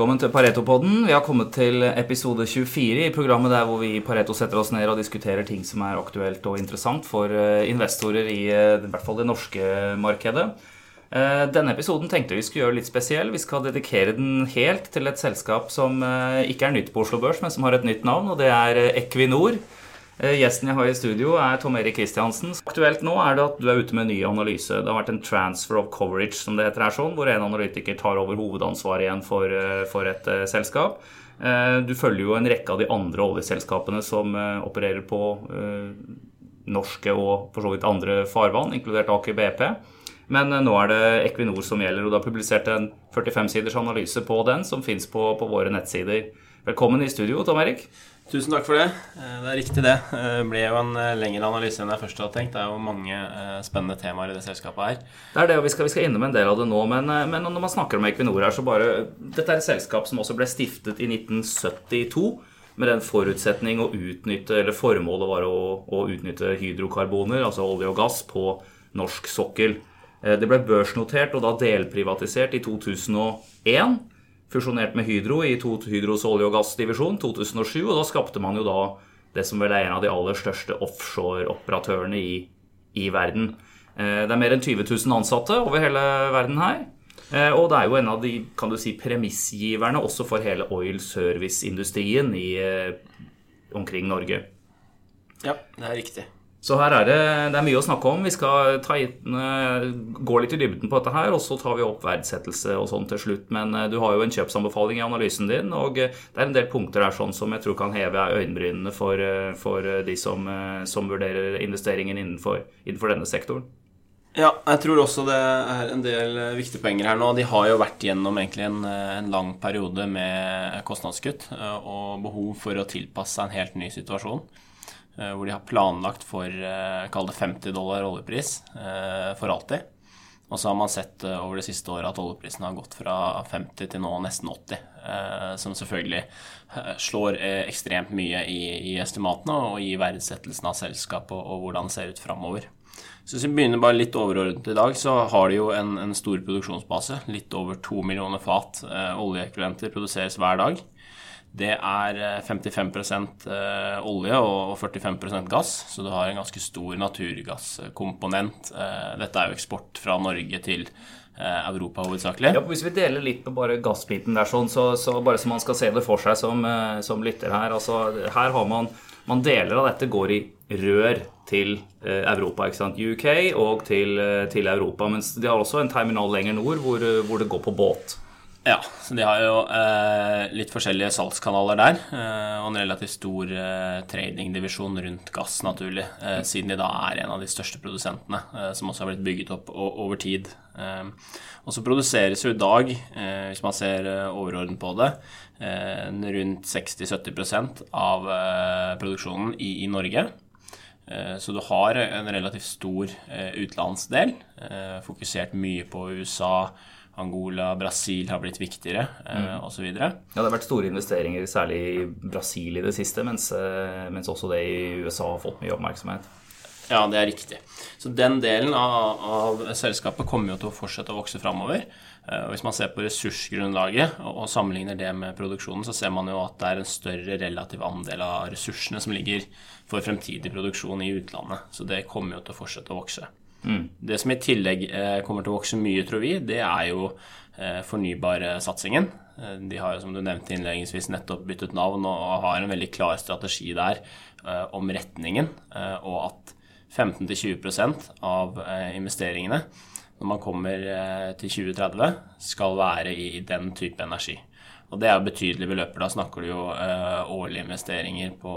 velkommen til Pareto-podden. Vi har kommet til episode 24 i programmet der hvor vi i Pareto setter oss ned og diskuterer ting som er aktuelt og interessant for eh, investorer i, eh, i hvert fall det norske markedet. Eh, denne episoden tenkte vi skulle gjøre litt spesiell. Vi skal dedikere den helt til et selskap som ikke er nytt på Oslo Børs, men som har et nytt navn, og det er Equinor. Eh, gjesten jeg har i studio, er Tom Erik Kristiansen. Aktuelt nå er det at du er ute med en ny analyse. Det har vært en transfer of coverage, som det heter her, sånn, hvor en analytiker tar over hovedansvaret igjen for, eh, for et uh, selskap. Uh, du følger jo en rekke av de andre oljeselskapene som uh, opererer på norske og for så vidt andre farvann, inkludert Aker BP. Men nå er det Equinor som gjelder, og du har publisert en 45-siders analyse på den, som fins på, på våre nettsider. Velkommen i studio, Tom Erik. Tusen takk for det. Eh, det er riktig, det. Eh, det ble jo en eh, lengre analyse enn jeg først hadde tenkt. Det er jo mange spennende temaer i det selskapet her. Det er det, og vi skal, vi skal innom en del av det nå. Men, men, når man snakker om Equinor her, så bare Dette er et selskap som også ble stiftet i 1972 med den forutsetning å utnytte, eller formålet var å, å utnytte hydrokarboner, altså olje og gass, på norsk sokkel. Det ble børsnotert og da delprivatisert i 2001 fusjonert med Hydro i Hydros olje- og gassdivisjon 2007. Og da skapte man jo da det som vel er en av de aller største offshore-operatørene i, i, verden. Eh, det er mer enn 20 000 ansatte over hele verden her. Eh, og det er jo en av de kan du si, premissgiverne også for hele oil service-industrien eh, omkring Norge. Ja, det er riktig. Så her er det, det er mye å snakke om. Vi skal ta, gå litt i dybden på dette her, og så tar vi opp verdsettelse og sånn til slutt. Men eh, du har jo en kjøpsanbefaling i analysen din, og eh, det er en del punkter der sånn som jeg tror kan heve øyenbrynene for, eh, for de som, som, vurderer investeringen innenfor, innenfor denne sektoren. Ja, jeg tror også det er en del viktige poenger her nå. De har jo vært gjennom egentlig en, en lang periode med kostnadskutt og behov for å tilpasse seg en helt ny situasjon. Eh, hvor de har planlagt for eh, kall det 50 dollar oljepris eh, for alltid. Og så har man sett over det siste året at oljeprisen har gått fra 50 til nå nesten 80. Som selvfølgelig slår ekstremt mye i, estimatene og i verdsettelsen av selskapet og, hvordan det ser ut framover. Så hvis vi begynner bare litt overordnet i dag, så har de jo en, en stor produksjonsbase. Litt over to millioner fat oljeekvivalenter produseres hver dag. Det er 55 eh, eh, olje og 45% gass, så du har en ganske stor naturgasskomponent. Eh, dette er jo eksport fra Norge til Europa hovedsakelig. Ja, hvis vi deler litt på bare gassbiten der, sånn, så, så, bare så man skal se det for seg som, som lytter her altså, Her har man, man Deler av dette går i rør til Europa, ikke sant? UK og til, til Europa. Mens de har også en terminal lenger nord hvor, hvor det går på båt. Ja, så de har jo eh, litt forskjellige salgskanaler der. Eh, og en relativt stor eh, tradingdivisjon rundt gass, naturlig. Eh, siden de da er en av de største produsentene, eh, som også har blitt bygget opp over tid. Eh, og så produseres jo i dag, hvis man ser overordnet på det, rundt 60-70% av produksjonen i, i Norge. Så du har en relativt stor utenlandsdel, fokusert mye på USA, Angola, Brasil har blitt viktigere, eh, mm. osv. Ja, det har vært store investeringer, særlig i Brasil i det siste, mens, eh, mens, også det i USA har fått mye oppmerksomhet. Ja, det er riktig. Så den delen av, av selskapet kommer jo til å fortsette å vokse framover. Eh, hvis man ser på ressursgrunnlaget og sammenligner det med produksjonen, så ser man jo at det er en større relativ andel av ressursene som ligger for fremtidig produksjon i utlandet. Så det kommer jo til å fortsette å vokse. Mm. Det som i tillegg eh, kommer til å vokse mye, tror vi, det er jo eh, fornybarsatsingen. Eh, de har jo, som du nevnte innledningsvis, nettopp byttet navn og har en veldig klar strategi der om retningen, og at 15-20% av investeringene når man kommer til 2030, skal være i den type energi. Og det er jo betydelige beløper. Da snakker du jo årlige investeringer på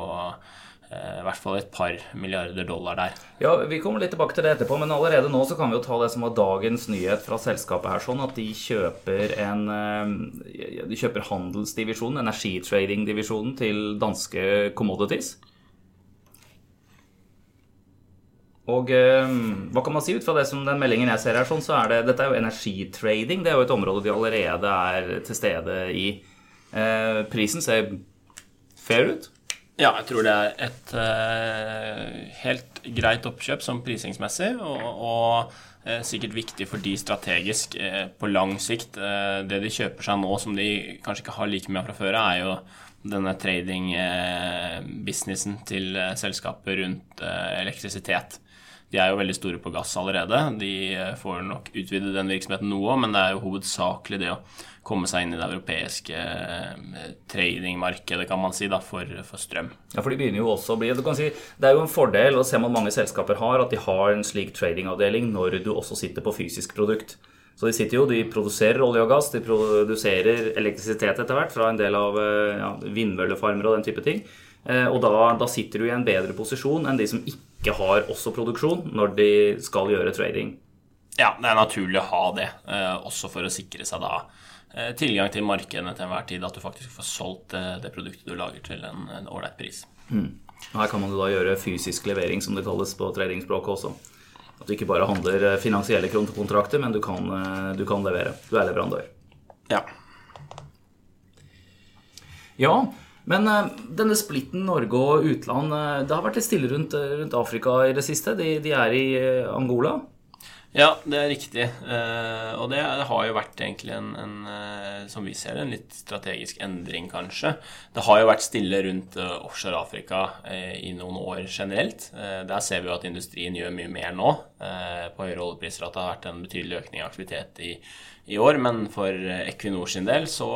i hvert fall et par milliarder dollar der. Ja, Vi kommer litt tilbake til det etterpå, men allerede nå så kan vi jo ta det som var dagens nyhet fra selskapet her, sånn at de kjøper en eh, De kjøper handelsdivisjonen, energitradingdivisjonen, til danske Commodities. Og eh, hva kan man si ut fra det som den meldingen jeg ser her, sånn, så er det Dette er jo energitrading. Det er jo et område de allerede er til stede i. Eh, prisen ser fair ut. Ja, jeg tror det er et uh, helt greit oppkjøp som prisingsmessig. Og, og sikkert viktig for de strategisk på lang sikt. Det de kjøper seg nå som de kanskje ikke har like mye av fra før, er jo denne trading-businessen til selskapet rundt elektrisitet. De er jo veldig store på gass allerede. De eh, får nok utvide den virksomheten noe, men det er jo hovedsakelig det å komme seg inn i det europeiske eh, tradingmarkedet, kan man si, da, for, for, strøm. Ja, for de begynner jo også å bli si, Det er jo en fordel, og ser man mange selskaper har, at de har en slik tradingavdeling når du også sitter på fysisk produkt. Så de sitter jo, de produserer olje og gass, de produserer elektrisitet etter hvert fra en del av eh, ja, vindmøllefarmer og den type ting. Og da, da sitter du i en bedre posisjon enn de som ikke ikke har også produksjon når de skal gjøre trading. Ja, det er naturlig å ha det, eh, også for å sikre seg da eh, tilgang til markedene til enhver tid. At du faktisk får solgt eh, det produktet du lager til en ålreit pris. Mm. Her kan man jo da gjøre fysisk levering, som det kalles på tradingspråket også. At du ikke bare handler finansielle kontrakter, men du kan, du kan levere. Du er leverandør. Ja. Ja, men uh, denne splitten Norge og utland, uh, det har vært litt stille rundt, uh, rundt, Afrika i det siste. De, de er i Angola. Ja, det er riktig. og det har jo vært egentlig en, en som vi ser en litt strategisk endring, kanskje. Det har jo vært stille rundt offshore-Afrika i noen år generelt. der ser vi jo at industrien gjør mye mer nå på høyere oljepriser, at det har vært en betydelig økning i aktivitet i, i år. Men for Equinor sin del så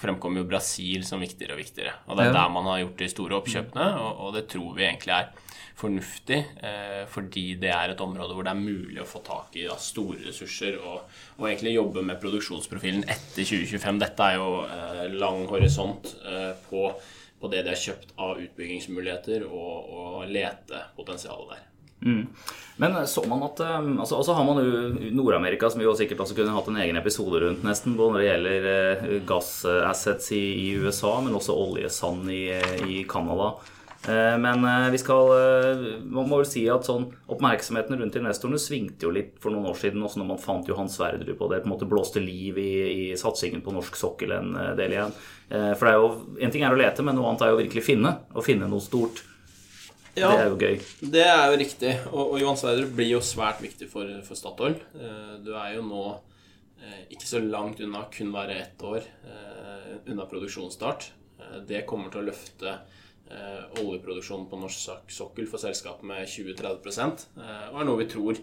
fremkommer jo Brasil som viktigere og viktigere. Og det er der man har gjort de store oppkjøpene, og, og det tror vi egentlig er fornuftig, eh, fordi det er et område hvor det er mulig å få tak i da, store ressurser og, og, egentlig jobbe med produksjonsprofilen etter 2025. Dette er jo eh, lang horisont eh, på, på, det de har kjøpt av utbyggingsmuligheter og, og letepotensialet der. Mm. Men så man at altså, også har man jo Nord-Amerika, som vi jo sikkert også kunne hatt en egen episode rundt, nesten, både når det gjelder gassassets i, i, USA, men også oljesand i, i Canada. Eh, men vi skal Man må vel si at sånn oppmerksomheten rundt investorene svingte jo litt for noen år siden, også når man fant Johan Sverdrup, og det på en måte blåste liv i, i satsingen på norsk sokkel en del igjen. For det er jo, en ting er å lete, men noe annet er jo virkelig finne. Å finne noe stort. Ja, det er jo gøy. Det er jo riktig. Og, og Johan Sverdrup blir jo svært viktig for, for Statoil. Du er jo nå ikke så langt unna, kun være ett år unna produksjonsstart. det kommer til å løfte oljeproduksjonen på norsk sokkel for selskapet med 20-30 og er noe vi tror,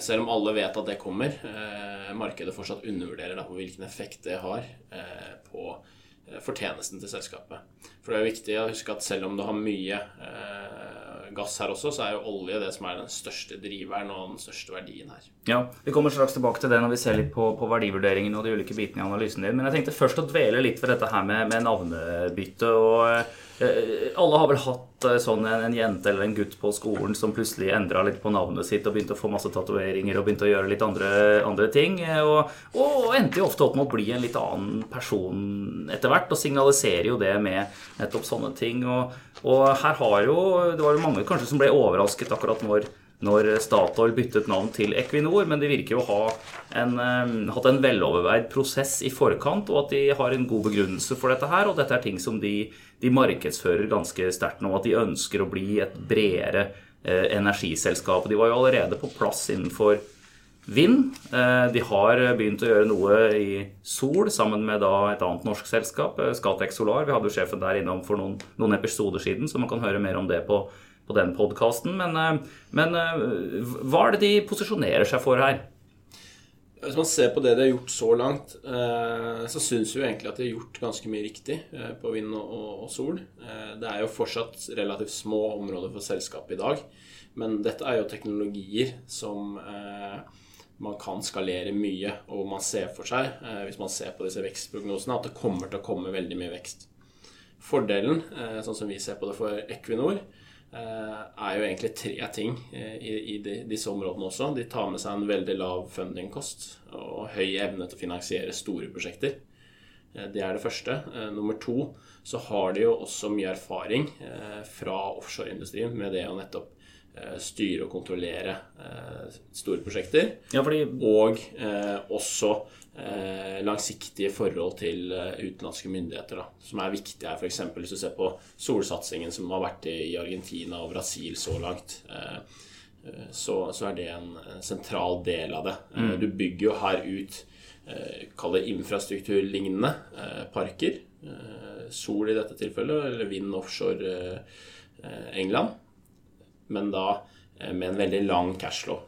selv om alle vet at det kommer, markedet fortsatt undervurderer da, på hvilken effekt det har på fortjenesten til selskapet. For det er viktig å huske at selv om du har mye gass her også, så er jo olje det som er den største driveren og den største verdien her. Ja, Vi kommer straks tilbake til det når vi ser litt på, på verdivurderingen og de ulike bitene i analysen din. Men jeg tenkte først å dvele litt ved dette her med, med navnebytte. og Eh, alle har vel hatt eh, sånn en, en, jente eller en gutt på skolen som plutselig endra litt på navnet sitt og begynte å få masse tatoveringer og begynte å gjøre litt andre, andre ting. Eh, og, og, endte jo ofte opp med å bli en litt annen person etter hvert, og signaliserer jo det med nettopp sånne ting. Og, og her har jo Det var jo mange kanskje som ble overrasket akkurat når når Statoil byttet navn til Equinor, men de virker jo å ha en, um, hatt en veloverveid prosess i forkant, og at de har en god begrunnelse for dette her. Og dette er ting som de, de markedsfører ganske sterkt nå, at de ønsker å bli et bredere eh, energiselskap. De var jo allerede på plass innenfor vind. Eh, de har begynt å gjøre noe i sol sammen med et annet norsk selskap, eh, Scatec Solar. Vi hadde jo sjefen der innom for noen, noen episoder siden, så man kan høre mer om det på på den podkasten. Men, eh, men, eh, hva er det de posisjonerer seg for her? Hvis man ser på det de har gjort så langt, eh, så syns vi egentlig at de har gjort ganske mye riktig på vind og sol. Det er jo fortsatt relativt små områder for selskapet i dag, men dette er jo teknologier som man kan skalere mye, og man ser for seg, hvis man ser på disse vekstprognosene, at det kommer til å komme veldig mye vekst. Fordelen, sånn som vi ser på det for Equinor, er jo egentlig tre ting eh, i, i de, disse områdene også. De tar med seg en veldig lav fundingkost og høy evne til å finansiere store prosjekter. Eh, det er det første. Nummer to så har de jo også mye erfaring fra offshoreindustrien med det å nettopp styre og kontrollere store prosjekter. Ja, fordi... Og også eh, langsiktige forhold til eh, utenlandske myndigheter, da, som er viktige her. F.eks. hvis du ser på solsatsingen som har vært i Argentina og Brasil så langt. Eh, så, så, er det en sentral del av det. Mm. Du bygger jo her ut Kall det infrastrukturlignende parker. Sol i dette tilfellet, eller vind offshore England. Men da med en veldig lang cashflow.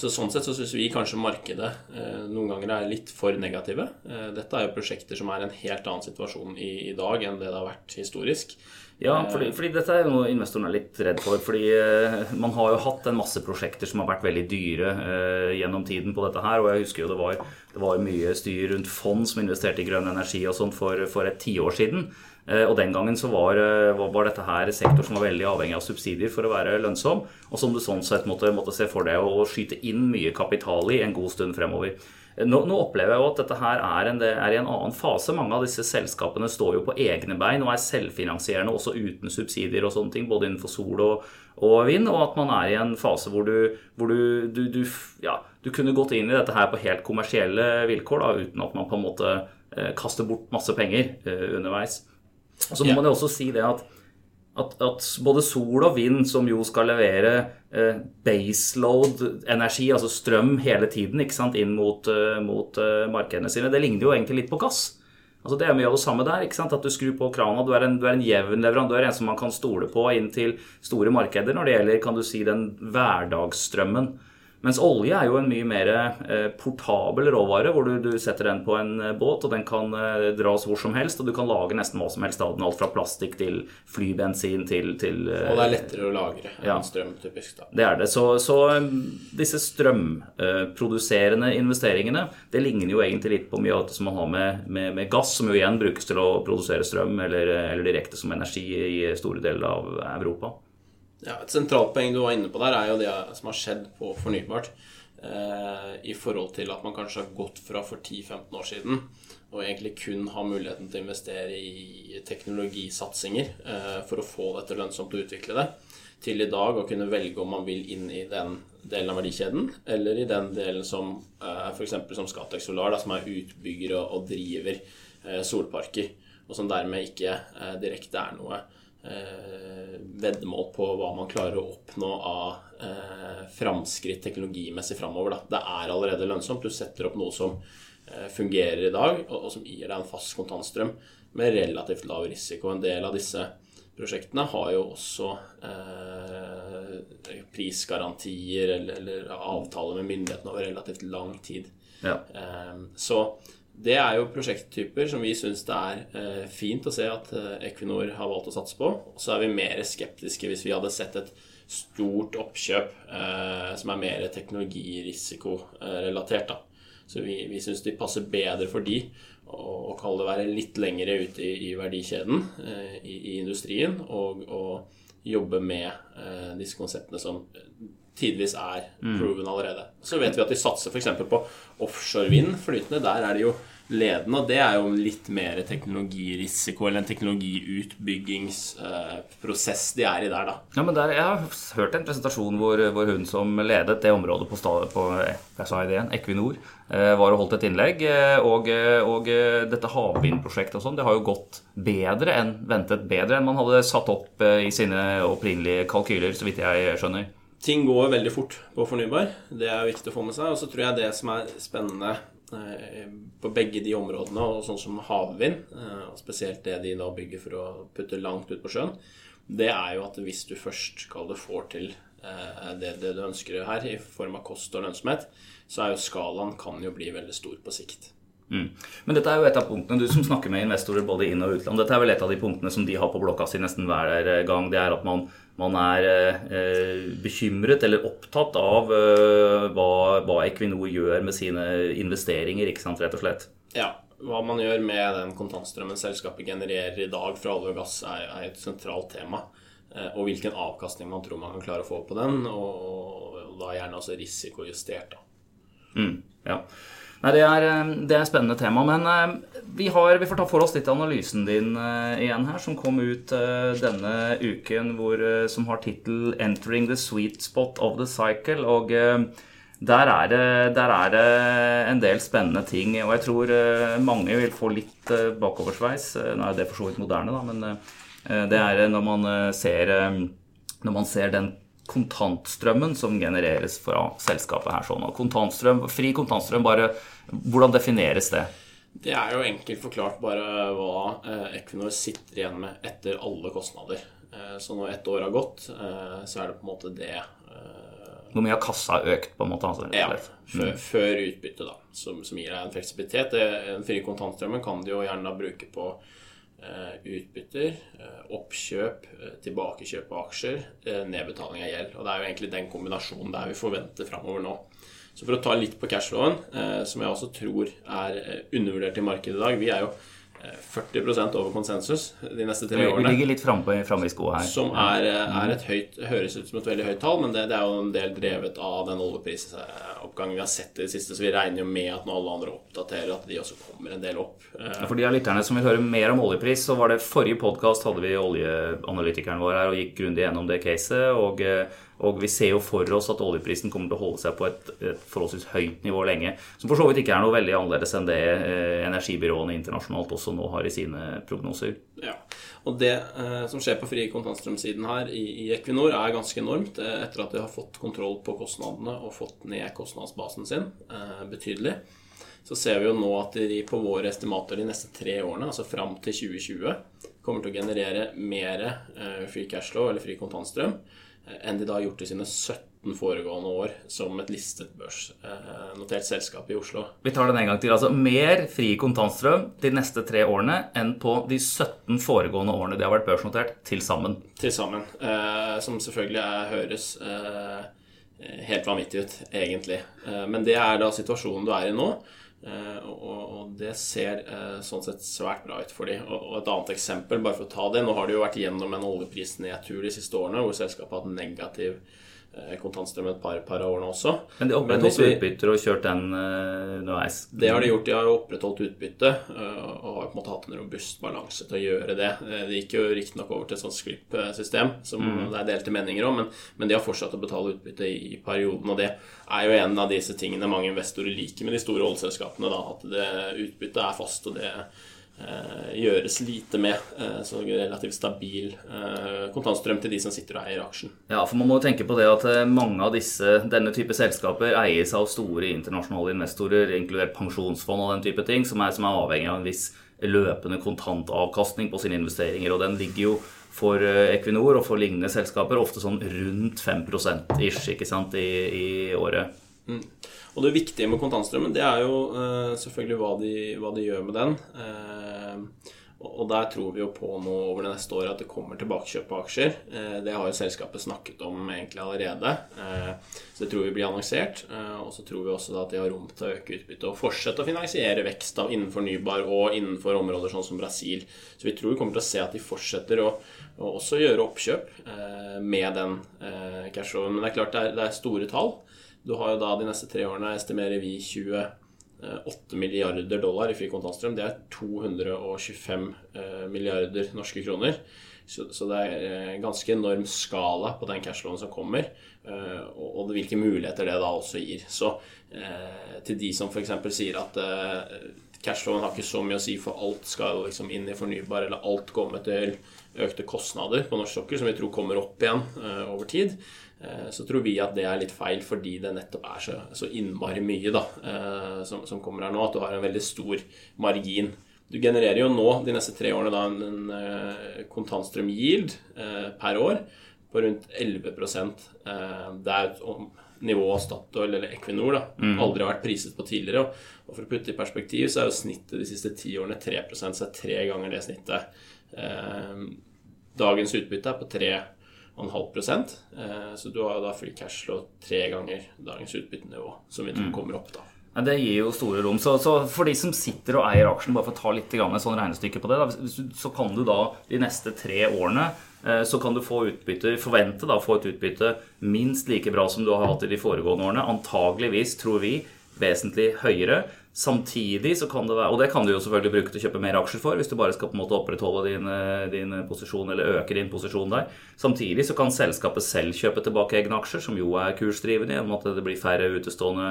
Så Sånn sett så syns vi kanskje markedet eh, noen ganger er litt for negative. Eh, dette er jo prosjekter som er en helt annen situasjon i, i dag enn det det har vært historisk. Ja, fordi, fordi, dette er noe investoren er litt redd for. fordi eh, Man har jo hatt en masse prosjekter som har vært veldig dyre eh, gjennom tiden på dette her. og jeg husker jo det var, det var mye styr rundt fond som investerte i grønn energi og sånt for, for et tiår siden. Eh, og den gangen så var, eh, var, dette her sektor som var veldig avhengig av subsidier for å være lønnsom, og som du sånn sett måtte, måtte se for deg å skyte inn mye kapital i en god stund fremover. Eh, nå, nå, opplever jeg jo at dette her er, en, er, i en annen fase. Mange av disse selskapene står jo på egne bein og er selvfinansierende også uten subsidier og sånne ting, både innenfor sol og, og vind, og at man er i en fase hvor du, hvor du, du, du ja, du kunne gått inn i dette her på helt kommersielle vilkår da, uten at man på en måte kaster bort masse penger eh, underveis. Så må man jo også si det at, at, at, både sol og vind, som jo skal levere eh, baseload-energi, altså strøm hele tiden ikke sant, inn mot, uh, mot uh, markedene sine, det ligner jo egentlig litt på gass. Altså Det er mye av det samme der. At du skrur på krana. Du er en, du er en jevn leverandør, en som man kan stole på inn til store markeder når det gjelder kan du si, den hverdagsstrømmen. Mens olje er jo en mye mer eh, portabel råvare, hvor du, du, setter den på en eh, båt, og den kan eh, dras hvor som helst, og du kan lage nesten hva som helst av den. Alt fra plastikk til flybensin til, til Og det er lettere å lagre ja, enn strøm, typisk. da. Det er det. Så, så disse strømproduserende investeringene, det ligner jo egentlig litt på mye av det som man har med, med, med, gass, som jo igjen brukes til å produsere strøm, eller, eller direkte som energi i store deler av Europa. Ja, Et sentralt poeng du var inne på der, er jo det som har skjedd på fornybart. Eh, I forhold til at man kanskje har gått fra for 10-15 år siden og egentlig kun har muligheten til å investere i teknologisatsinger eh, for å få dette lønnsomt og utvikle det, til i dag å kunne velge om man vil inn i den delen av verdikjeden, eller i den delen som eh, f.eks. som Scatec Solar, da, som er utbygger og, og driver eh, solparker, og som dermed ikke eh, direkte er noe veddemål på hva man klarer å oppnå av eh, framskritt teknologimessig framover. Det er allerede lønnsomt. Du setter opp noe som eh, fungerer i dag, og, og, som gir deg en fast kontantstrøm med relativt lav risiko. En del av disse prosjektene har jo også eh, prisgarantier eller, eller avtaler med myndighetene over relativt lang tid. Ja. Eh, så det er jo prosjekttyper som vi syns det er eh, fint å se at eh, Equinor har valgt å satse på. Så er vi mer skeptiske hvis vi hadde sett et stort oppkjøp eh, som er mer teknologirisikorelatert. Så vi, vi syns de passer bedre for de å kalle det være litt lengre ute i, verdikjeden i, industrien og, og jobbe med disse konseptene som tidvis er mm. proven allerede. Så vet vi at de satser f.eks. på offshore vind flytende. Der er de jo ledende, og det er jo litt mer teknologirisiko eller en teknologiutbyggingsprosess de er i der, da. Ja, men der, Jeg har hørt en presentasjon hvor, hvor hun som ledet det området på, på jeg sa ideen, Equinor, eh, var og holdt et innlegg. Eh, og, og dette havvindprosjektet og sånn, det har jo gått bedre enn ventet. Bedre enn man hadde satt opp eh, i sine opprinnelige kalkyler, så vidt jeg skjønner ting går veldig fort på fornybar. Det er viktig å få med seg. Og så tror jeg det som er spennende Eh, på begge de områdene, og sånn som havvind, eh, og spesielt det de da bygger for å putte langt ut på sjøen, det er jo at hvis du først skal det får til eh, det, det, du ønsker her i form av kost og lønnsomhet, så er jo skalaen kan jo bli veldig stor på sikt. Mm. Men dette er jo et av punktene, du som snakker med investorer både inn- og utland, dette er vel et av de punktene som de har på blokka si nesten hver gang. Det er at man man er eh, bekymret eller opptatt av eh, hva, hva, Equinor gjør med sine investeringer, ikke sant, rett og slett. Ja. Hva man gjør med den kontantstrømmen selskapet genererer i dag fra olje og gass, er, er et sentralt tema. Eh, og hvilken avkastning man tror man kan klare å få på den, og, og da gjerne også risikojustert. Da. Mm, ja. Nei, det er, eh, det er et spennende tema. Men uh, vi, har, vi, får ta for oss litt av analysen din uh, igjen her, som kom ut denne uken, hvor, som har tittel 'Entering the sweet spot of the cycle'. Og der er, det, der, er det, en del spennende ting. Og jeg tror mange vil få litt bakoversveis. Nå er det for så vidt moderne, da, men det er når man ser, når man ser den kontantstrømmen som genereres fra selskapet her. sånn. Kontantstrøm, Fri kontantstrøm, bare hvordan defineres det? Det er jo enkelt forklart bare hva eh, Equinor sitter igjen med etter alle kostnader. Eh, så når ett år har gått, eh, så er det på en måte det Hvor mye har kassa økt, på en måte? Altså, ja, før, mm. før utbytte, da, som, som, gir deg en fleksibilitet. Den frie kontantstrømmen kan du jo gjerne bruke på utbytter, oppkjøp, tilbakekjøp av aksjer, nedbetaling av gjeld. Og det er jo egentlig den kombinasjonen der vi forventer framover nå. Så for å ta litt på cashflowen, eh, som jeg også tror er eh, undervurdert i markedet i dag Vi er jo 40 eh, over konsensus de neste tre årene. Vi ligger litt framme i skoa her. Som er, er, et høyt, høres ut som et veldig høyt tall, men det, det er jo en del drevet av den oljeprisoppgangen vi har sett i det siste. Så vi regner jo med at når alle andre oppdaterer, at de også kommer en del opp. Ja, for de av lytterne som vil høre mer om oljepris, så var det forrige podkast hadde vi oljeanalytikeren vår her og gikk grundig gjennom det caset. og og vi ser jo for oss at oljeprisen kommer til å holde seg på et, et forholdsvis høyt nivå lenge. Som for så vidt ikke er noe veldig annerledes enn det eh, energibyråene internasjonalt også nå har i sine prognoser. Ja, og det eh, som skjer på fri kontantstrømsiden her i, i, Equinor, er ganske enormt. Eh, etter at de har fått kontroll på kostnadene og fått ned kostnadsbasen sin eh, betydelig. Så ser vi jo nå at de på våre estimater de neste tre årene, altså fram til 2020, kommer til å generere mer eh, free cashflow eller fri kontantstrøm enn de da har gjort i sine 17 foregående år som et listet børsnotert selskap i Oslo. Vi tar den en gang til. Altså mer fri kontantstrøm de neste tre årene enn på de 17 foregående årene de har vært børsnotert til sammen. Til sammen. Eh, som selvfølgelig er, høres eh, helt vanvittig ut, egentlig. Eh, men det er da situasjonen du er i nå. Uh, og, det ser uh, sånn sett svært bra ut for dem. Og, et annet eksempel, bare for å ta det Nå har de jo vært gjennom en oljeprisnedtur de siste årene, hvor selskapet har hatt negativ Eh, kontantstrøm et par, par av årene også. Men de opprettholdt utbytter og kjørt den underveis? Det har de gjort. De har opprettholdt utbytte uh, og har på en måte hatt en robust balanse til å gjøre det. Det gikk jo riktignok over til et sånt sklipp-system som mm. det er delte meninger om, men, men, de har fortsatt å betale utbytte i, perioden. Og det er jo en av disse tingene mange investorer liker med de store oljeselskapene. At det utbyttet er fast, og det Eh, gjøres lite med. Eh, så relativt stabil eh, kontantstrøm til de som sitter og eier aksjen. Ja, for man må tenke på det at mange av disse, denne type selskaper eies av store internasjonale investorer, inkludert pensjonsfond og den type ting, som er, som er avhengig av en viss løpende kontantavkastning på sine investeringer. Og den ligger jo for Equinor og for lignende selskaper ofte sånn rundt 5 ish ikke sant, i, i året. Mm. Og det viktige med kontantstrømmen, det er jo uh, selvfølgelig hva de, hva de, gjør med den. Uh, og der tror vi jo på nå over det neste året at det kommer tilbakekjøp av aksjer. Uh, det har jo selskapet snakket om egentlig allerede. Så det tror vi blir annonsert. Og så tror vi også at de har rom til å øke utbyttet og fortsette å finansiere vekst av innenfor fornybar og innenfor områder sånn som Brasil. Så vi tror vi kommer til å se at de fortsetter å, og også gjøre oppkjøp med den cashflowen. Men det er klart det er, det er store tall. Du har jo da de neste tre årene estimerer vi 28 milliarder dollar i fri kontantstrøm. Det er 225 eh, milliarder norske kroner. Så, det er en eh, ganske enorm skala på den cashloven som kommer, eh, og, hvilke muligheter det da også gir. Så til de som f.eks. sier at cashloven har ikke så mye å si, for alt skal liksom inn i fornybar, eller alt kommer til økte kostnader på norsk sokkel, som vi tror kommer opp igjen over tid. Eh, så tror vi at det er litt feil fordi det nettopp er så, så innmari mye da, eh, som, som, kommer her nå, at du har en veldig stor margin. Du genererer jo nå de neste tre årene da, en, en eh, kontantstrøm-yield per år på rundt 11 Det er et nivå Statoil eller Equinor da, mm. aldri har vært priset på tidligere. Og for å putte i perspektiv så er jo snittet de siste ti årene 3% så er tre ganger det snittet. Dagens utbytte er på 3 0,5 eh, Så du har da free cash flow tre ganger dagens utbyttenivå, som vi tror mm. kommer opp da. Ja, det gir jo store rom. Så, så, for de som sitter og eier aksjen, bare for å ta litt sånn regnestykke på det, da, så kan du da de neste tre årene eh, så kan du få utbytte, forvente da få et utbytte minst like bra som du har hatt i de foregående årene. Antageligvis, tror vi, vesentlig høyere. Samtidig så kan det være, og det kan du jo selvfølgelig bruke til å kjøpe mer aksjer for, hvis du bare skal på en måte opprettholde din, eh, din posisjon eller øke din posisjon der. Samtidig så kan selskapet selv kjøpe tilbake egne aksjer, som jo er kursdrivende gjennom at det blir færre utestående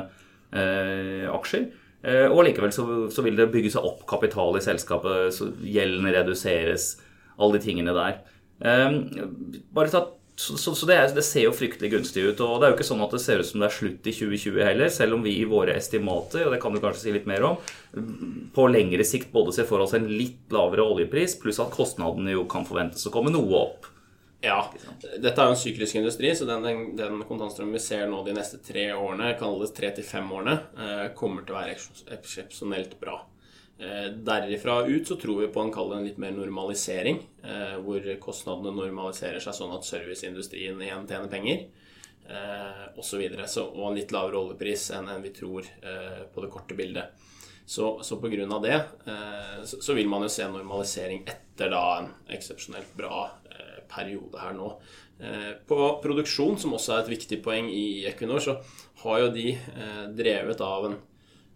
eh, aksjer. Eh, og likevel så, så, vil det bygge seg opp kapital i selskapet, så gjeldene reduseres, alle de tingene der. Eh, bare ta så, så, så det, er, det, ser jo fryktelig gunstig ut. Og det er jo ikke sånn at det ser ut som det er slutt i 2020 heller, selv om vi i våre estimater, og det kan du kanskje si litt mer om, på lengre sikt både ser for oss en litt lavere oljepris, pluss at kostnadene jo kan forventes å komme noe opp. Ja. Dette er jo en syklisk industri, så den, den, den kontantstrømmen vi ser nå de neste tre årene, kalles tre til fem årene, eh, kommer til å være eksepsjonelt bra. Eh, derifra ut så tror vi på en en litt mer normalisering, eh, hvor kostnadene normaliserer seg sånn at serviceindustrien igjen tjener penger, osv. Så videre. og en litt lavere oljepris enn vi tror på det korte bildet. Så, så pga. det så, vil man jo se normalisering etter da en eksepsjonelt bra periode her nå. På produksjon, som også er et viktig poeng i Equinor, så har jo de drevet av en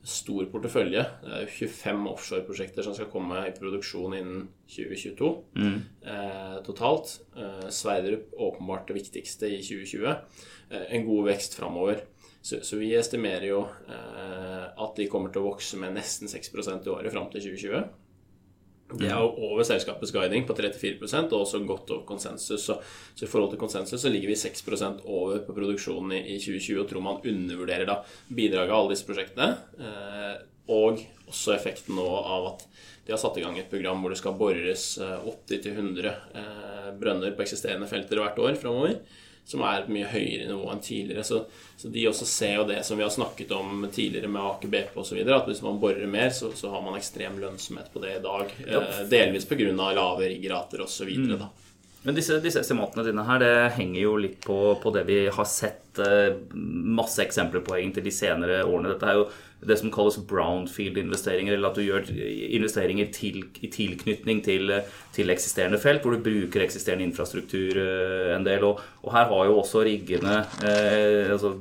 stor portefølje. Det er 25 offshoreprosjekter som skal komme i produksjon innen 2022 mm. eh, totalt. Eh, Sverdrup åpenbart det viktigste i 2020. Eh, en god vekst framover. Så, så, vi estimerer jo eh, at de kommer til å vokse med nesten 6% i året fram til 2020. Det er over selskapets guiding på 34% og også godt over konsensus. Så, så, i forhold til konsensus så ligger vi 6% over på produksjonen i, i 2020 og tror man undervurderer da bidraget av alle disse prosjektene. Eh, og også effekten nå av at de har satt i gang et program hvor det skal bores 80-100 eh, eh, brønner på eksisterende felter hvert år framover som er et mye høyere nivå enn tidligere. Så, så, de også ser jo det som vi har snakket om tidligere med Aker BP osv., at hvis man borer mer, så, så, har man ekstrem lønnsomhet på det i dag. Eh, delvis pga. lave riggerater osv. Mm. Men disse, disse, estimatene dine her, det henger jo litt på, på det vi har sett eh, masse eksempler på egentlig de senere årene. Dette er jo det som kalles brownfield-investeringer, eller at du gjør investeringer til, i tilknytning til, til, eksisterende felt, hvor du bruker eksisterende infrastruktur eh, en del. Og, og her har jo også riggene eh, altså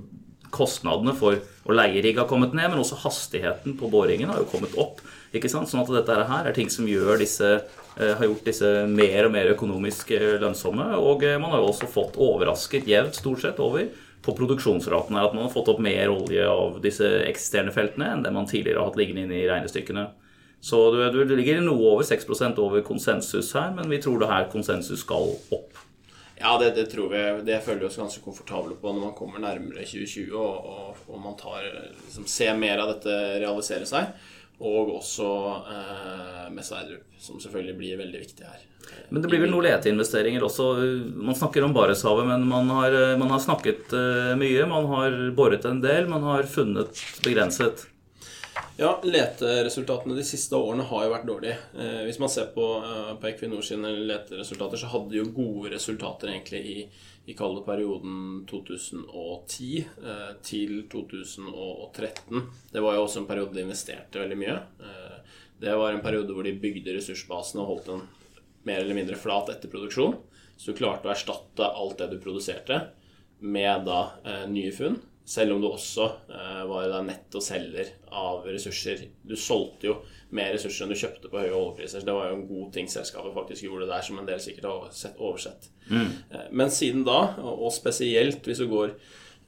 Kostnadene for å leie rigg har kommet ned, men også hastigheten på boringen har jo kommet opp. ikke sant? Sånn at dette her er ting som gjør disse Eh, har gjort disse mer og mer økonomisk eh, lønnsomme. Og man har jo også fått overrasket jevnt stort sett over på produksjonsratene. At man har fått opp mer olje av disse eksisterende feltene enn det man tidligere har hatt liggende inne i regnestykkene. Så du, du ligger noe over 6% over konsensus her, men vi tror det her konsensus skal opp. Ja, det, det, tror vi. Det føler vi oss ganske komfortable på når man kommer nærmere 2020 og, og, og man tar, liksom, ser mer av dette realisere seg. Og også eh, med Sverdrup, som selvfølgelig blir veldig viktig her. Men det blir vel noen leteinvesteringer også. Man snakker om Barentshavet, men man har, man har snakket eh, mye. Man har boret en del, man har funnet begrenset. Ja, leteresultatene de siste årene har jo vært dårlige. Eh, hvis man ser på, eh, på Equinor sine leteresultater, så hadde de jo gode resultater egentlig i i kalde perioden 2010 eh, til 2013. Det var jo også en periode de investerte veldig mye. Eh, det var en periode hvor de bygde ressursbasene og holdt den mer eller mindre flat etter produksjon. Så du klarte å erstatte alt det du produserte, med da eh, nye funn. Selv om du også var da netto selger av ressurser. Du solgte jo mer ressurser enn du kjøpte på høye oljepriser. Det var jo en god ting selskapet faktisk gjorde der, som en del sikkert har oversett. Mm. Eh, men siden da, og spesielt hvis du går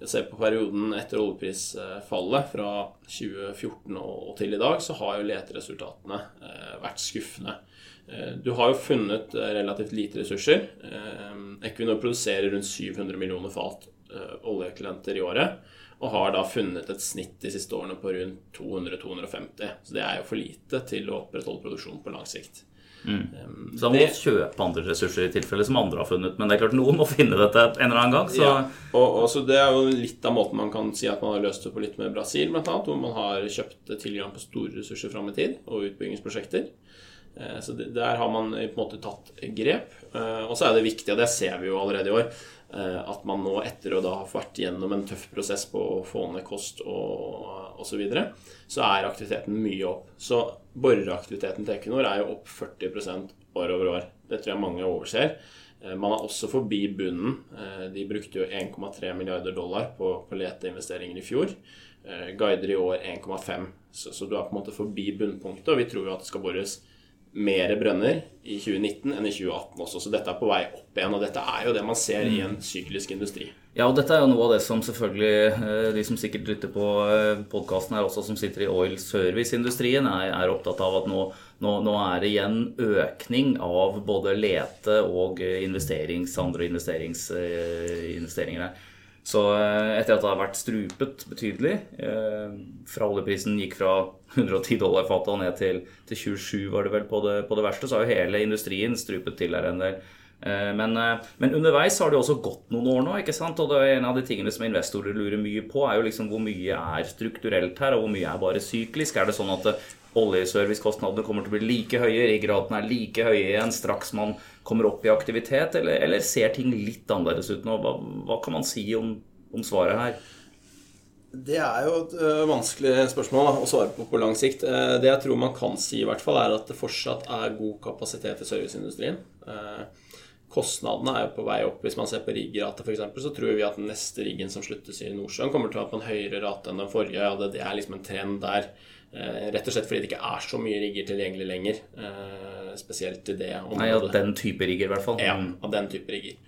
ser på perioden etter oljeprisfallet fra 2014 og til i dag, så har jo leteresultatene eh, vært skuffende. Eh, du har jo funnet relativt lite ressurser. Equinor produserer rundt 700 millioner fat oljeekvivalenter i året. Og har da funnet et snitt de siste årene på rundt 200-250. Så det er jo for lite til å opprettholde produksjon på lang sikt. Mm. Um, så man må det, kjøpe andre ressurser i tilfelle som andre har funnet. Men det er klart noen må finne dette en eller annen gang. Så. Ja, og, og så Det er jo litt av måten man kan si at man har løst det på litt med Brasil, blant annet, hvor man har kjøpt tilgang på store ressurser fram i tid og utbyggingsprosjekter. Eh, så Der har man på en måte tatt grep. Eh, og så er det viktig, og det ser vi jo allerede i år, Eh, at man nå, etter å da ha vært gjennom en tøff prosess på å få ned kost og osv., så, videre, så er aktiviteten mye opp. Så boreaktiviteten til Equinor er jo opp 40% år over år. Det tror jeg mange overser. Eh, man er også forbi bunnen. Eh, de brukte jo 1,3 milliarder dollar på, på leteinvesteringer i fjor. Guider i år 1,5. Så, så, du er på en måte forbi bunnpunktet, og vi tror jo at det skal bores mer brønner i 2019 enn i 2018 også, så dette er på vei opp igjen. Og dette er jo det man ser i en syklisk industri. Ja, og dette er jo noe av det som selvfølgelig eh, de som sikkert lytter på eh, podkasten her også, som sitter i oil service-industrien, er, er, opptatt av at nå, nå, nå, er det igjen økning av både lete- og investerings, andre investerings, eh, investeringer her. Så etter at det har vært strupet betydelig, fra oljeprisen gikk fra 110 dollar fatet og ned til, til, 27 var det vel på det, på det verste, så har jo hele industrien strupet til her en del. Eh, men, eh, men, underveis har det også gått noen år nå. ikke sant? Og det er En av de tingene som investorer lurer mye på, er jo liksom hvor mye er strukturelt her, og hvor mye er bare syklisk. Er det sånn at eh, oljeservicekostnadene kommer til å bli like høye, riggraten er like høye igjen straks man kommer opp i aktivitet, eller, eller ser ting litt annerledes ut nå? Hva, hva kan man si om, om svaret her? Det er jo et uh, vanskelig spørsmål da, å svare på på lang sikt. Uh, det jeg tror man kan si, i hvert fall, er at det fortsatt er god kapasitet i serviceindustrien. Uh, kostnadene er jo på vei opp. Hvis man ser på riggrate f.eks., så tror vi at den neste riggen som sluttes i Nordsjøen, kommer til å ha på en høyere rate enn den forrige. Ja, det, det er liksom en trend der. Rett og slett fordi det ikke er så mye rigger tilgjengelig lenger. Spesielt i det området. Nei, av den type rigger, i hvert fall. Ja, av den type rigger.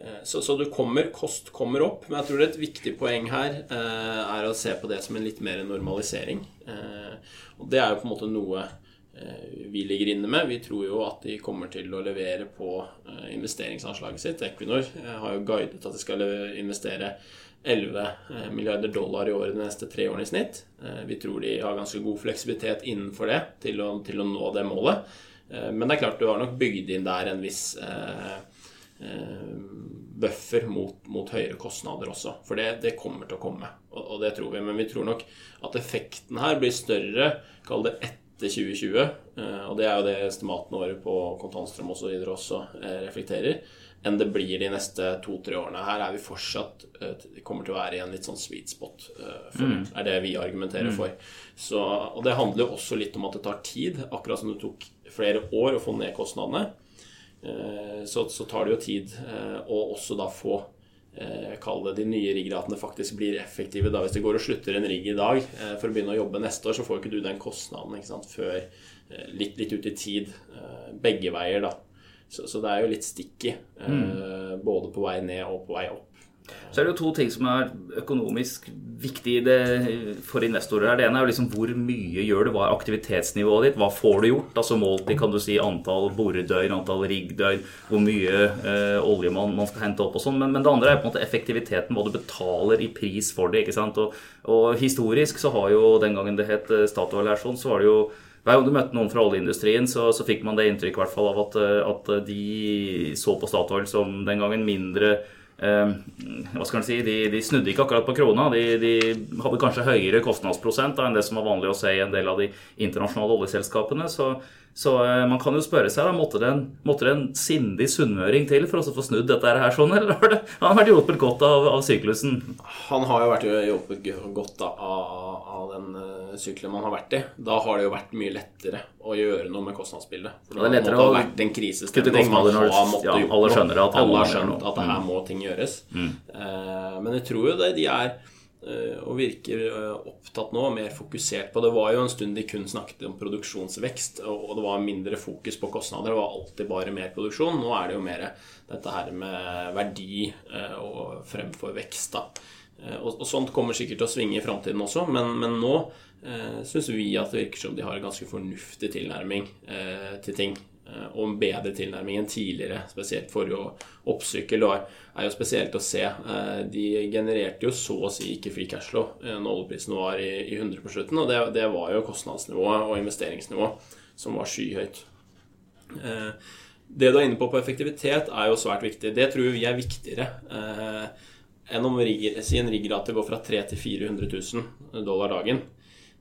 Eh, så, så, du kommer, kost kommer opp. Men jeg tror det er et viktig poeng her eh, er å se på det som en litt mer normalisering. Eh, og det er jo på en måte noe eh, vi ligger inne med. Vi tror jo at de kommer til å levere på eh, investeringsanslaget sitt. Equinor eh, har jo guidet at de skal investere 11 milliarder dollar i året de neste tre årene i snitt. Vi tror de har ganske god fleksibilitet innenfor det til å, til å nå det målet. Men det er klart du har nok bygd inn der en viss Eh, buffer mot, mot, høyere kostnader også. For det, det, kommer til å komme, og, og, det tror vi. Men vi tror nok at effekten her blir større, kall det etter 2020. Eh, og det er jo det estimatene våre på kontantstrøm osv. videre også eh, reflekterer, enn det blir de neste to-tre årene. Her er vi fortsatt kommer til å være i en litt sånn sweet spot, for, mm. er det vi argumenterer mm. for. Så, og det handler jo også litt om at det tar tid, akkurat som det tok flere år å få ned kostnadene. Eh, så, så, tar det jo tid eh, å også da få eh, Kall det de nye riggratene faktisk blir effektive. da Hvis det går og slutter en rigg i dag for å begynne å jobbe neste år, så får ikke du den kostnaden ikke sant, før litt, litt ut i tid. Begge veier, da. Så, så det er jo litt sticky. Mm. Både på vei ned og på vei opp. Så er det jo to ting som er økonomisk viktig for investorer. Det ene er jo liksom hvor mye gjør du? Hva er aktivitetsnivået ditt? Hva får du gjort? Altså målt i kan du si, antall boredøgn, antall riggdøgn, hvor mye eh, olje man, man, skal hente opp og sånn. Men, men, det andre er på en måte effektiviteten, hva du betaler i pris for det. ikke sant? Og, og historisk så har jo den gangen det het eh, Statoil her sånn, så var det jo hver gang du møtte noen fra oljeindustrien, så, så fikk man det inntrykk hvert fall av at, eh, at de så på Statoil som den gangen mindre Eh, hva skal man si, de, de, snudde ikke akkurat på krona. De, de hadde kanskje høyere kostnadsprosent da, enn det som var vanlig å se i en del av de internasjonale oljeselskapene. Så, så uh, man kan jo spørre seg da, måtte det en, måtte det en sindig sunnmøring til for å få snudd dette her sånn, eller har det, han har vært hjulpet godt av, av, syklusen? Han har jo vært hjulpet godt av, av den uh, sykelen man har vært i. Da har det jo vært mye lettere å gjøre noe med kostnadsbildet. For det, det ha vært en krisestemning. Man har måttet ja, alle skjønner at, alle har skjønt at her mm. må ting gjøres. Mm. Uh, men jeg tror jo det de er Eh, og virker eh, opptatt nå, mer fokusert på Det var jo en stund de kun snakket om produksjonsvekst, og det var mindre fokus på kostnader. Det var alltid bare mer produksjon. Nå er det jo mer dette her med verdi eh, og fremfor vekst. da. Og, sånt kommer sikkert til å svinge i framtiden også, men, men nå eh, syns vi at det virker som de har en ganske fornuftig tilnærming eh, til ting. Eh, og en bedre tilnærming enn tidligere, spesielt for å oppsykle. Det er jo spesielt å se. Eh, de genererte jo så å si ikke free cashflow flow når oljeprisen var i, 100 på slutten, og det, var jo kostnadsnivået og investeringsnivået som var skyhøyt. Det du er inne på på effektivitet, er jo svært viktig. Det tror vi er viktigere enn om si en riggrate går fra 300 til 400 000 dollar dagen.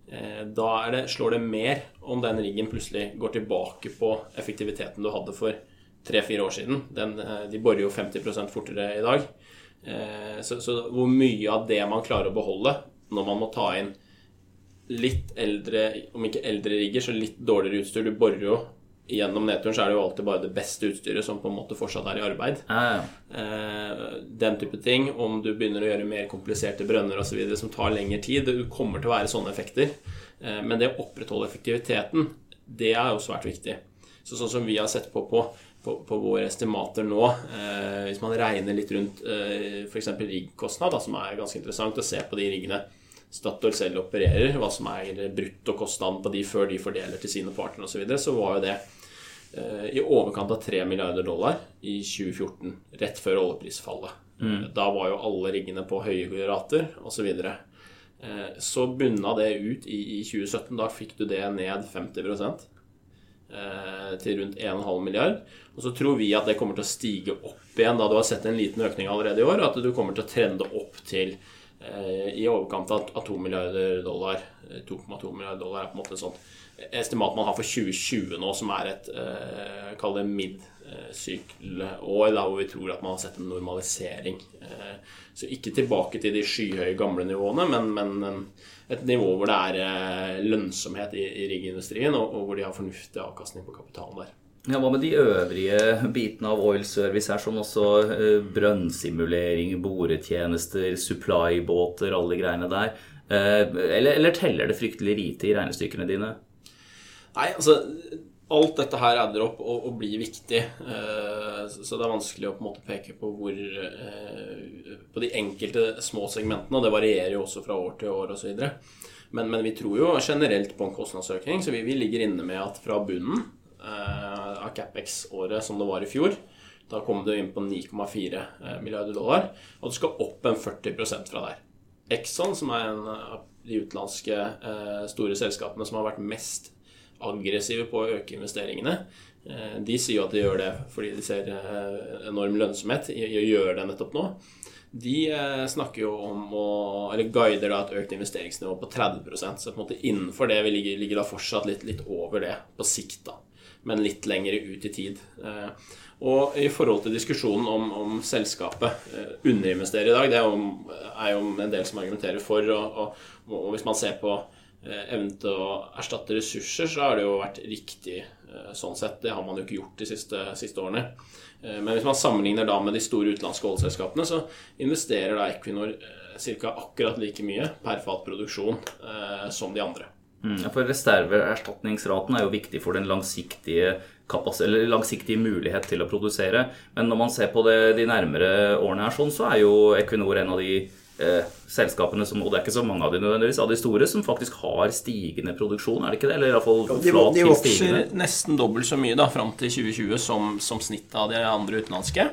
Eh, da det, slår det mer om den riggen plutselig går tilbake på effektiviteten du hadde for tre-fire år siden. Den, eh, de borer jo 50 fortere i dag. Eh, så, så, hvor mye av det man klarer å beholde når man må ta inn litt eldre, om ikke eldre rigger, så litt dårligere utstyr Du borer jo gjennom nedturen så er det jo alltid bare det beste utstyret som på en måte fortsatt er i arbeid. Ah, ja. eh, den type ting. Om du begynner å gjøre mer kompliserte brønner osv. som tar lengre tid. Det kommer til å være sånne effekter. Eh, men det å opprettholde effektiviteten, det er jo svært viktig. Så sånn som vi har sett på på, på, på våre estimater nå, eh, hvis man regner litt rundt eh, f.eks. riggkostnad, som er ganske interessant å se på de riggene Statoil selv opererer, hva som er bruttokostnaden på de før de fordeler til sine partnere osv., så, videre, så var jo det eh, i overkant av 3 milliarder dollar i 2014, rett før oljeprisfallet. Mm. Da var jo alle riggene på høye rater osv. Så, eh, så bunna det ut i, i 2017. Da fikk du det ned 50% eh, til rundt 1,5 milliard. Og så tror vi at det kommer til å stige opp igjen da du har sett en liten økning allerede i år, at du kommer til å trende opp til i overkant av 2 milliarder dollar. 2,2 eh, milliarder dollar er på en måte et sånt estimat man har for 2020 nå, som er et eh, kall det mid-sykkelår, hvor vi tror at man har sett en normalisering. Så ikke tilbake til de skyhøye gamle nivåene, men, men et nivå hvor det er lønnsomhet i, i riggindustrien, og, og hvor de har fornuftig avkastning på kapitalen der. Ja, Hva med de øvrige bitene av oil service her, som også eh, brønnsimulering, boretjenester, supply-båter, alle greiene der? Eh, eller, eller, teller det fryktelig lite i regnestykkene dine? Nei, altså Alt dette her adder opp og, og blir viktig. Eh, så det er vanskelig å på en måte peke på hvor På de enkelte små segmentene, og det varierer jo også fra år til år osv. Men, men vi tror jo generelt på en kostnadsøkning, så vi, vi ligger inne med at fra bunnen av Capex-året som det var i fjor. Da kom du inn på 9,4 eh, milliarder dollar, og du skal opp en 40% fra der. Exxon, som er en av de utenlandske eh, store selskapene som har vært mest aggressive på å øke investeringene, de sier jo at de gjør det fordi de ser enorm lønnsomhet i å gjøre det nettopp nå. De snakker jo om å Eller guider da et økt investeringsnivå på 30% Så på en måte innenfor det vi ligger, ligger da fortsatt litt, litt over det på sikt. da men litt lenger ut i tid. Eh, og i forhold til diskusjonen om, om selskapet eh, underinvesterer i dag, det er jo, er jo, en del som argumenterer for. Og, og, og, hvis man ser på eh, evnen til å erstatte ressurser, så har det jo vært riktig sånn sett. Det har man jo ikke gjort de siste, siste årene. Men hvis man sammenligner da med de store utenlandske oljeselskapene, så investerer da Equinor ca. akkurat like mye per fat produksjon som de andre. Mm, for Reserveerstatningsraten er jo viktig for den langsiktige, langsiktige, mulighet til å produsere. Men når man ser på det de nærmere årene, her sånn, så er jo Equinor en av de eh, selskapene som, og det er ikke så mange av de nødvendigvis, av de store, som faktisk har stigende produksjon, er det ikke det? Eller iallfall flat til stigende. De vokser nesten dobbelt så mye da, fram til 2020 som, som snittet av de andre utenlandske.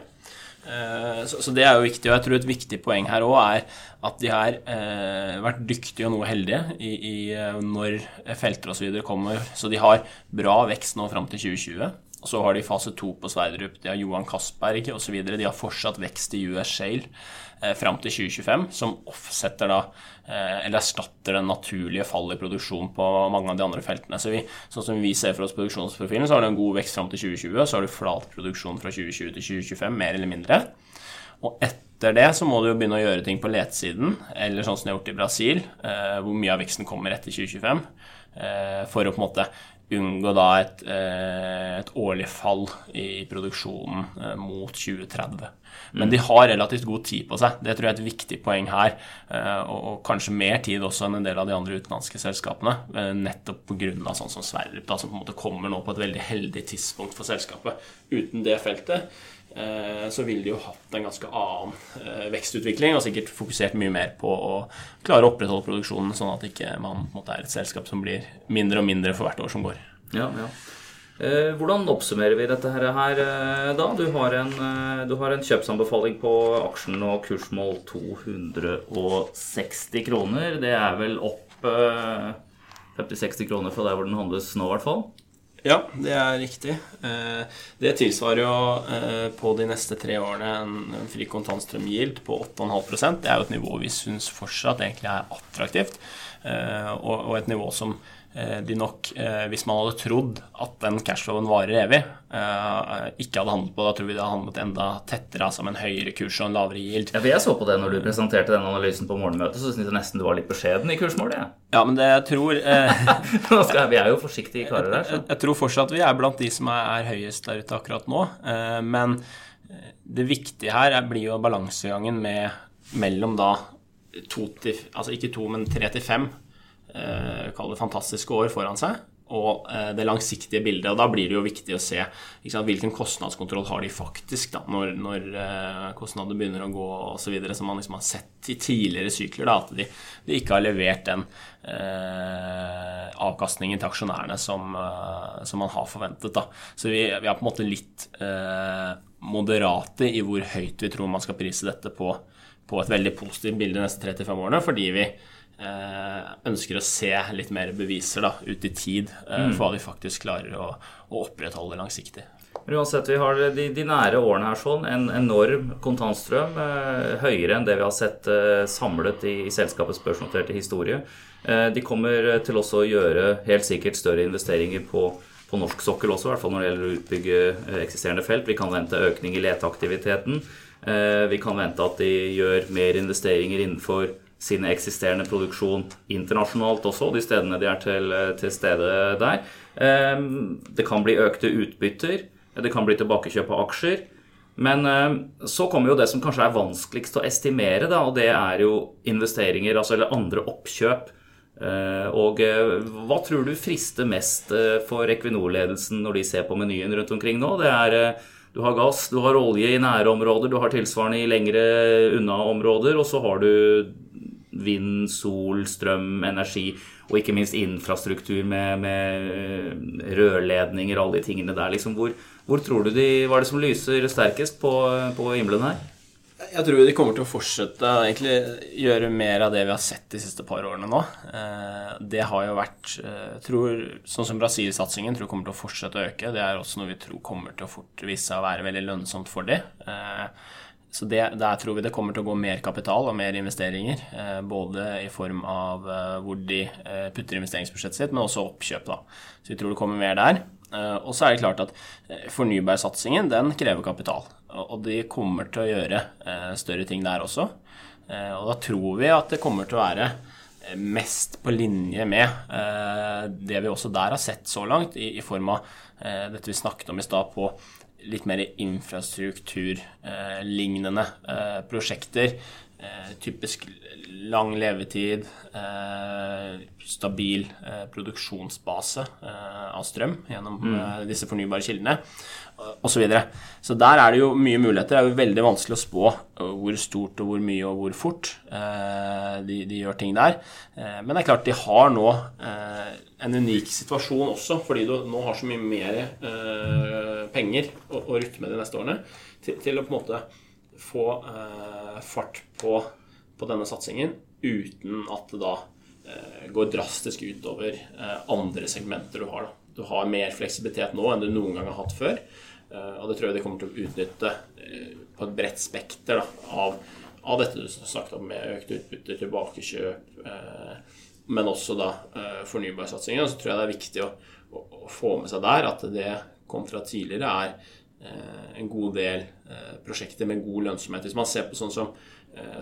Eh, så, det er jo viktig. Og jeg tror et viktig poeng her òg er at de har eh, vært dyktige og noe heldige i, i eh, når felter osv. kommer. Så de har bra vekst nå fram til 2020. Og så har de fase to på Sverdrup, de har Johan Castberg osv. De har fortsatt vekst i US Shale eh, fram til 2025, som offsetter da, eh, eller erstatter den naturlige fallet i produksjon på mange av de andre feltene. Så vi, sånn som vi ser for oss produksjonsprofilen, så har du en god vekst fram til 2020, og så har du flat produksjon fra 2020 til 2025, mer eller mindre. Og etter det så må du jo begynne å gjøre ting på letesiden, eller sånn som de har gjort i Brasil, eh, hvor mye av veksten kommer etter 2025, eh, for å på en måte unngå da et, eh, et, årlig fall i produksjonen eh, mot 2030. Men mm. de har relativt god tid på seg. Det tror jeg er et viktig poeng her. Eh, og, kanskje mer tid også enn en del av de andre utenlandske selskapene. Nettopp pga. sånn som Sverdrup, som på en måte kommer nå på et veldig heldig tidspunkt for selskapet. Uten det feltet så ville de jo hatt en ganske annen vekstutvikling og sikkert fokusert mye mer på å klare å opprettholde produksjonen, sånn at ikke man ikke er et selskap som blir mindre og mindre for hvert år som går. Ja, ja. Eh, hvordan oppsummerer vi dette her, eh, da? Du har, en, eh, du har en kjøpsanbefaling på aksjen og kursmål 260 kroner. Det er vel opp 50-60 kroner fra der hvor den handles nå, i hvert fall? Ja, det er riktig. Det tilsvarer jo på de neste tre årene en fri kontantstrøm-yield på 8,5% Det er jo et nivå vi syns fortsatt egentlig er attraktivt, og et nivå som Eh, de nok, eh, hvis man hadde trodd at den cashflowen varer evig, eh, ikke hadde handlet på Da tror vi det hadde handlet enda tettere, altså med en høyere kurs og en lavere yield. Ja, for Jeg så på det når du presenterte den analysen på morgenmøtet, så syntes jeg nesten du var litt beskjeden i kursmålet. Ja. ja, men det jeg tror eh, Vi er jo forsiktige karer her. Jeg, jeg, tror fortsatt vi er blant de som er, er høyest der ute akkurat nå. Eh, men det viktige her er, blir jo balansegangen med mellom da to til Altså ikke to, men tre til fem eh, kall det fantastiske år foran seg, og eh, det langsiktige bildet. Og da blir det jo viktig å se sant, hvilken kostnadskontroll har de faktisk da, når, når eh, kostnadene begynner å gå osv. Som man liksom har sett i tidligere sykler. Da, at de, de, ikke har levert den eh, avkastningen til aksjonærene som, eh, som, man har forventet. Da. Så vi, vi, er på en måte litt eh, moderate i hvor høyt vi tror man skal prise dette på, på et veldig positivt bilde de neste 35 årene, fordi vi Eh, ønsker å se litt mer beviser da, ut i tid eh, mm. for hva vi faktisk klarer å, å opprettholde langsiktig. Uansett, vi har de, de, nære årene her sånn en enorm kontantstrøm, eh, høyere enn det vi har sett eh, samlet i, i selskapets børsnoterte historie. Eh, de kommer til også å gjøre helt sikkert større investeringer på, på norsk sokkel også, i hvert fall når det gjelder å utbygge eh, eksisterende felt. Vi kan vente økning i leteaktiviteten. vi kan vente at de gjør mer investeringer innenfor sin eksisterende produksjon internasjonalt også, de stedene de er til, til stede der. Ehm, det kan bli økte utbytter, det kan bli tilbakekjøp av aksjer. Men ehm, så kommer jo det som kanskje er vanskeligst å estimere, da, og det er jo investeringer, altså eller andre oppkjøp. Ehm, og eh, hva tror du frister mest eh, for Equinor-ledelsen når de ser på menyen rundt omkring nå? Det er eh, du har gass, du har olje i nære områder, du har tilsvarende i lengre unna områder, og så har du vind, sol, strøm, energi og ikke minst infrastruktur med, med eh, rørledninger og alle de tingene der. Liksom, hvor, hvor, tror du de Hva er det som lyser sterkest på, på himmelen her? Jeg tror de kommer til å fortsette å gjøre mer av det vi har sett de siste par årene nå. Eh, det har jo vært eh, tror, Sånn som Brasil-satsingen tror kommer til å fortsette å øke. Det er også noe vi tror kommer til å fort vise seg å være veldig lønnsomt for dem. Så det, Der tror vi det kommer til å gå mer kapital og mer investeringer. Eh, både i form av eh, hvor de eh, putter investeringsbudsjettet sitt, men også oppkjøp. da. Så vi tror det kommer mer der. Og så er det klart at fornybarsatsingen den krever kapital. Og de kommer til å gjøre større ting der også. Og da tror vi at det kommer til å være mest på linje med det vi også der har sett så langt, i, form av dette vi snakket om i stad, på litt mer infrastrukturlignende eh, prosjekter. Eh, typisk lang levetid, eh, stabil produksjonsbase av strøm gjennom mm. disse fornybare kildene osv. Så, videre. så der er det jo mye muligheter. Det er jo veldig vanskelig å spå hvor stort og hvor mye og hvor fort de, de gjør ting der. Men det er klart de har nå en unik situasjon også, fordi du nå har så mye mer eh, penger å, å, rutte med de neste årene, til, til, å på en måte få eh, fart på, på, denne satsingen uten at det da eh, går drastisk utover eh, andre segmenter du har. Da. Du har mer fleksibilitet nå enn du noen gang har hatt før, eh, og det tror jeg de kommer til å utnytte eh, på et bredt spekter da, av, av, dette du snakket om med økt utbytte, tilbakekjøp men også da eh, fornybarsatsingen. Så tror jeg det er viktig å, å, å, få med seg der at det kontra tidligere er eh, en god del eh, prosjekter med god lønnsomhet. Hvis man ser på sånn som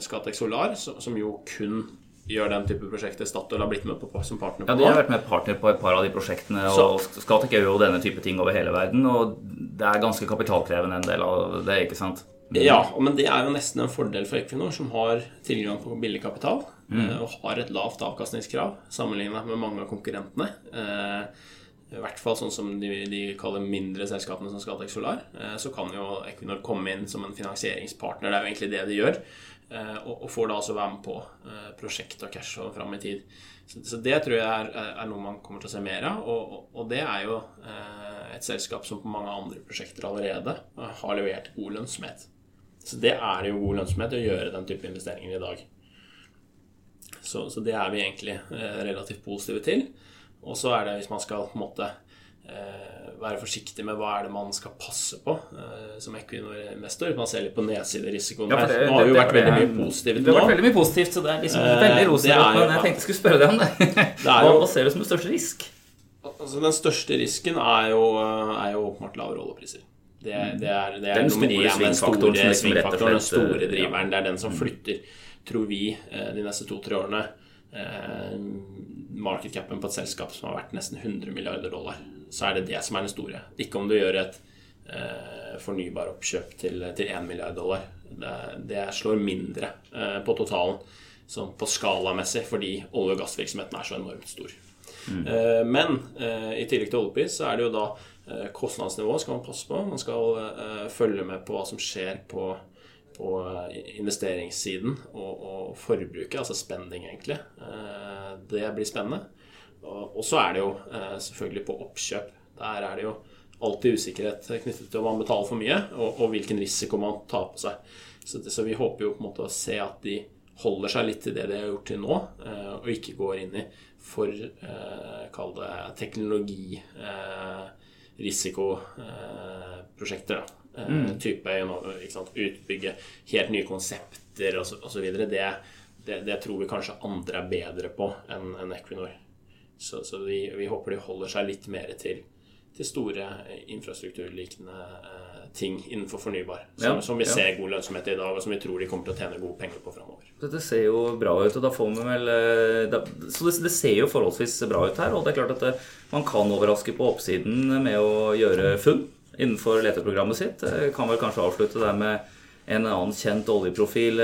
Scatec Solar, som jo kun gjør den type prosjekter Statoil har blitt med på som partner på. Ja, De har vært med partner på et par av de prosjektene. og Scatec gjør jo denne type ting over hele verden. Og det er ganske kapitalkrevende en del av det, ikke sant? Ja, men det er jo nesten en fordel for Equinor, som har tilgang på billig kapital mm. Eh, og har et lavt avkastningskrav sammenlignet med mange av konkurrentene. Eh, I hvert fall sånn som de, de kaller mindre selskapene som Scatec Solar. Eh, så kan jo Equinor komme inn som en finansieringspartner. Det er jo egentlig det de gjør. Og, får da også være med på prosjekt og cash og fram i tid. Så, det tror jeg er, er, noe man kommer til å se mer av. Og, og det er jo et selskap som på mange andre prosjekter allerede har levert god lønnsomhet. Så det er jo god lønnsomhet å gjøre den type investeringer i dag. Så, så det er vi egentlig eh, relativt positive til. Og så er det hvis man skal på en måte eh, være forsiktig med hva er det man skal passe på eh, som Equinor-investor. Man ser litt på nedsiderisikoen ja, det, Nå har det jo vært veldig mye positivt Det har vært veldig mye positivt, så det er liksom eh, veldig rosenrødt. Men jeg tenkte jeg skulle spørre deg om det. det hva, hva ser du som den største risk? Altså, den største risken er jo, er jo åpenbart lave rollepriser. Det, det, er, det er den store svingfaktoren, den store, den store driveren. Det er den som flytter, tror vi, eh, de neste to-tre årene eh, markedcapen på et selskap som har vært nesten 100 milliarder dollar. Så er det det som er den store. Ikke om du gjør et fornybar oppkjøp til, til 1 milliard dollar. Det, det slår mindre eh, på totalen sånn på skalamessig fordi olje- og gassvirksomheten er så enormt stor. Mm. Men i tillegg til oljepris så er det jo da kostnadsnivået skal man passe på. Man skal følge med på hva som skjer på på investeringssiden og, og forbruket, altså spending, egentlig. Det blir spennende. Og så er det jo selvfølgelig på oppkjøp. Der er det jo alltid usikkerhet knyttet til om man betaler for mye, og, og hvilken risiko man tar på seg. Så, så, vi håper jo på en måte å se at de holder seg litt til det de har gjort til nå, eh, og ikke går inn i for eh, kall det teknologi, eh, risikoprosjekter. Eh, mm. Type sant, utbygge helt nye konsepter osv. Det, det, det tror vi kanskje andre er bedre på enn en Equinor. Så, så vi, vi, håper de holder seg litt mer til til store infrastrukturliknende eh, ting innenfor fornybar. Som, ja, som vi ja. ser god lønnsomhet i dag, og som vi tror de kommer til å tjene gode penger på framover. Dette ser jo bra ut, og da får vi vel eh, da, Så det, det, ser jo forholdsvis bra ut her. Og det er klart at det, eh, man kan overraske på oppsiden med å gjøre funn innenfor leteprogrammet sitt. Jeg kan vel kanskje avslutte der med en annen kjent oljeprofil,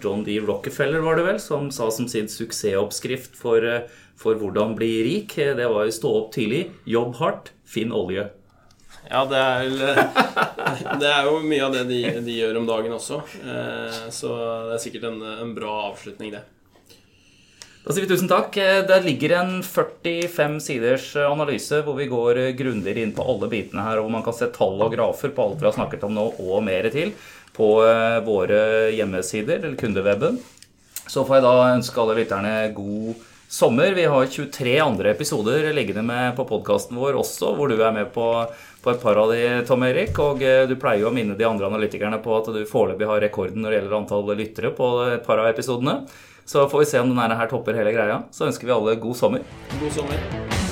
John D. Rockefeller, var det vel, som sa som sin suksessoppskrift for, for hvordan bli rik. Det var å stå opp tidlig, jobb hardt, finn olje. Ja, det er, det er, jo mye av det de, de, gjør om dagen også. Eh, så det er sikkert en, en, bra avslutning, det. Da sier vi tusen takk. Det ligger en 45 siders analyse hvor vi går grundigere inn på alle bitene her, hvor man kan se tall og grafer på alt vi har snakket om nå, og mer til, på eh, våre hjemmesider, eller kundeweben. Så får jeg da ønske alle lytterne god sommer. Vi har 23 andre episoder liggende med på podkasten vår også, hvor du er med på, på, et par av de, Tom Erik. Og eh, du pleier jo å minne de andre analytikerne på at du foreløpig har rekorden når det gjelder antall lyttere på et par av episodene. Så får vi se om denne her topper hele greia. Så ønsker vi alle god sommer. God sommer.